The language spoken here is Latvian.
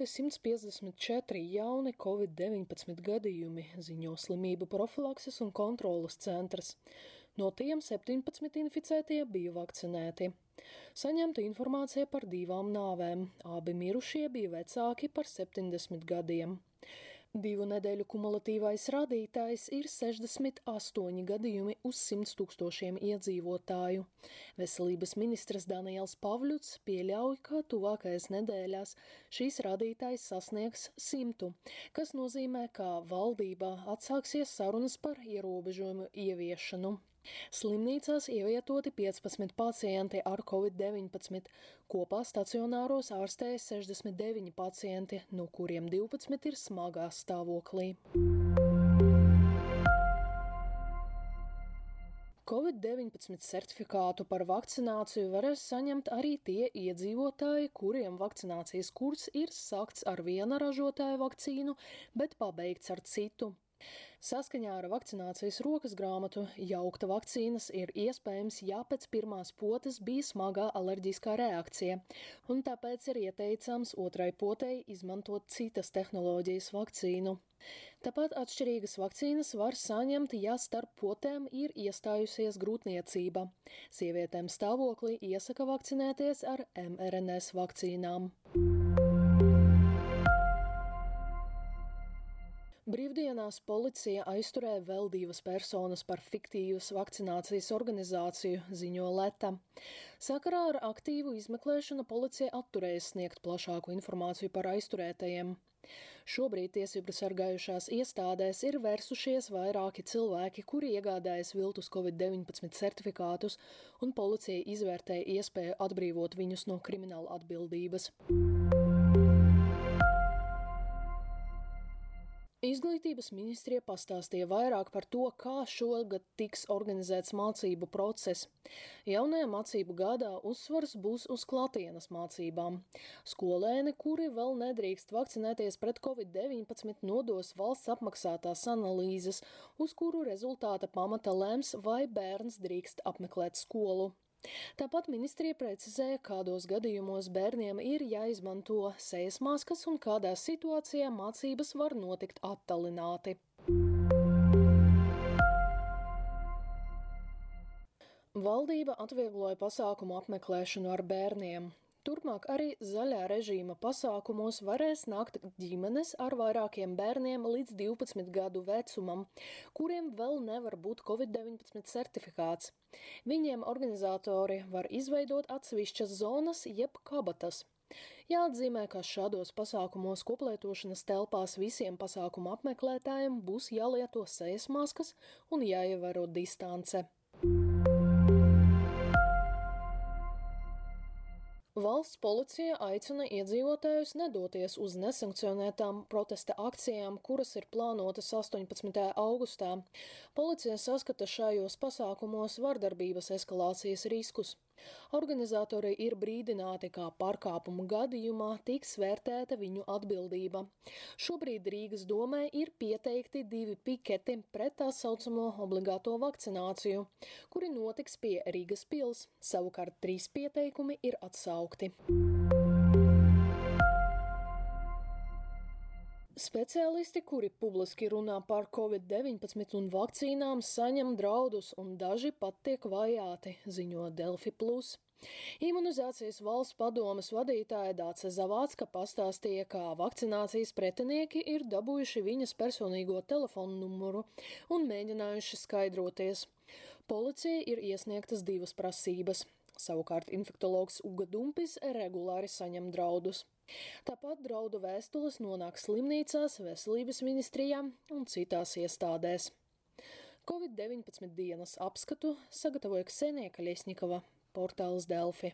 konstatēti 154 jauni covid-19 gadījumi, ziņo slimību profilakses un kontrolas centrs. No tiem 17 inficētie bija vakcinēti. Saņemta informācija par divām nāvēm. Abi mirušie bija vecāki par 70 gadiem. Divu nedēļu kumulatīvais rādītājs ir 68 gadījumi uz 100 tūkstošiem iedzīvotāju. Veselības ministrs Daniels Pavļuts pieļauj, ka tuvākajās nedēļās šīs rādītājs sasniegs 100, kas nozīmē, ka valdībā atsāksies sarunas par ierobežojumu ieviešanu. Slimnīcās ievietoti 15 pacienti ar covid-19, kopā stacionāros ārstēja 69 pacienti, no kuriem 12 ir smagā stāvoklī. Covid-19 certifikātu par vakcināciju varēs saņemt arī tie iedzīvotāji, kuriem vakcinācijas kurs ir sākts ar viena ražotāja vakcīnu, bet pabeigts ar citu. Saskaņā ar vakcinācijas rokas grāmatu jaukta vakcīnas ir iespējams, ja pēc pirmās potes bija smagā alerģiskā reakcija, un tāpēc ir ieteicams otrai potei izmantot citas tehnoloģijas vakcīnu. Tāpat atšķirīgas vakcīnas var saņemt, ja starp potēm ir iestājusies grūtniecība. Sievietēm stāvoklī iesaka vakcinēties ar mRNS vakcīnām. Brīvdienās policija aizturēja vēl divas personas par fiktīvas vakcinācijas organizāciju, ziņo Leta. Sakarā ar aktīvu izmeklēšanu policija atturēja sniegt plašāku informāciju par aizturētajiem. Šobrīd tiesību sargājušās iestādēs ir vērsušies vairāki cilvēki, kuri iegādājas viltus Covid-19 certifikātus, un policija izvērtēja iespēju atbrīvot viņus no krimināla atbildības. Izglītības ministrija pastāstīja vairāk par to, kā šogad tiks organizēts mācību process. Jaunajā mācību gadā uzsvars būs uz klātienes mācībām. Skolēni, kuri vēl nedrīkst vakcinēties pret covid-19, nodos valsts apmaksātās analīzes, uz kuru rezultāta pamata lems, vai bērns drīkst apmeklēt skolu. Tāpat ministrija precizēja, kādos gadījumos bērniem ir jāizmanto sejas maskas un kādā situācijā mācības var notikt attālināti. Valdība atviegloja pasākumu apmeklēšanu ar bērniem. Turpmāk arī zaļā režīma pasākumos varēs nākt ģimenes ar vairākiem bērniem līdz 12 gadu vecumam, kuriem vēl nevar būt Covid-19 certifikāts. Viņiem organizatori var izveidot atsevišķas zonas jeb kabatas. Jāatzīmē, ka šādos pasākumos koplietošanas telpās visiem pasākumu apmeklētājiem būs jālieto sejas maskas un jāievēro distance. Valsts policija aicina iedzīvotājus nedoties uz nesankcionētām protesta akcijām, kuras ir plānotas 18. augustā. Policija saskata šajos pasākumos vardarbības eskalācijas riskus. Organizatori ir brīdināti, kā pārkāpumu gadījumā tiks vērtēta viņu atbildība. Šobrīd Rīgas domē ir pieteikti divi piketi pret tā saucamo obligāto vakcināciju, kuri notiks pie Rīgas pils, savukārt trīs pieteikumi ir atsaukti. Speciālisti, kuri publiski runā par covid-19 un vakcīnām, saņem draudus, un daži pat tiek vajāti, ziņo Delfi. Plus. Imunizācijas valsts padomas vadītāja Dāce Zavācka pastāstīja, kā vakcinācijas pretinieki ir dabūjuši viņas personīgo telefonu numuru un mēģinājuši skaidroties. Policija ir iesniegtas divas prasības. Savukārt infektologs Uga Dumpis regulāri saņem draudus. Tāpat draudu vēstules nonāk slimnīcās, veselības ministrijā un citās iestādēs. Covid-19 dienas apskatu sagatavoja Ksenija Kaļiesnikova, portāls Delfi.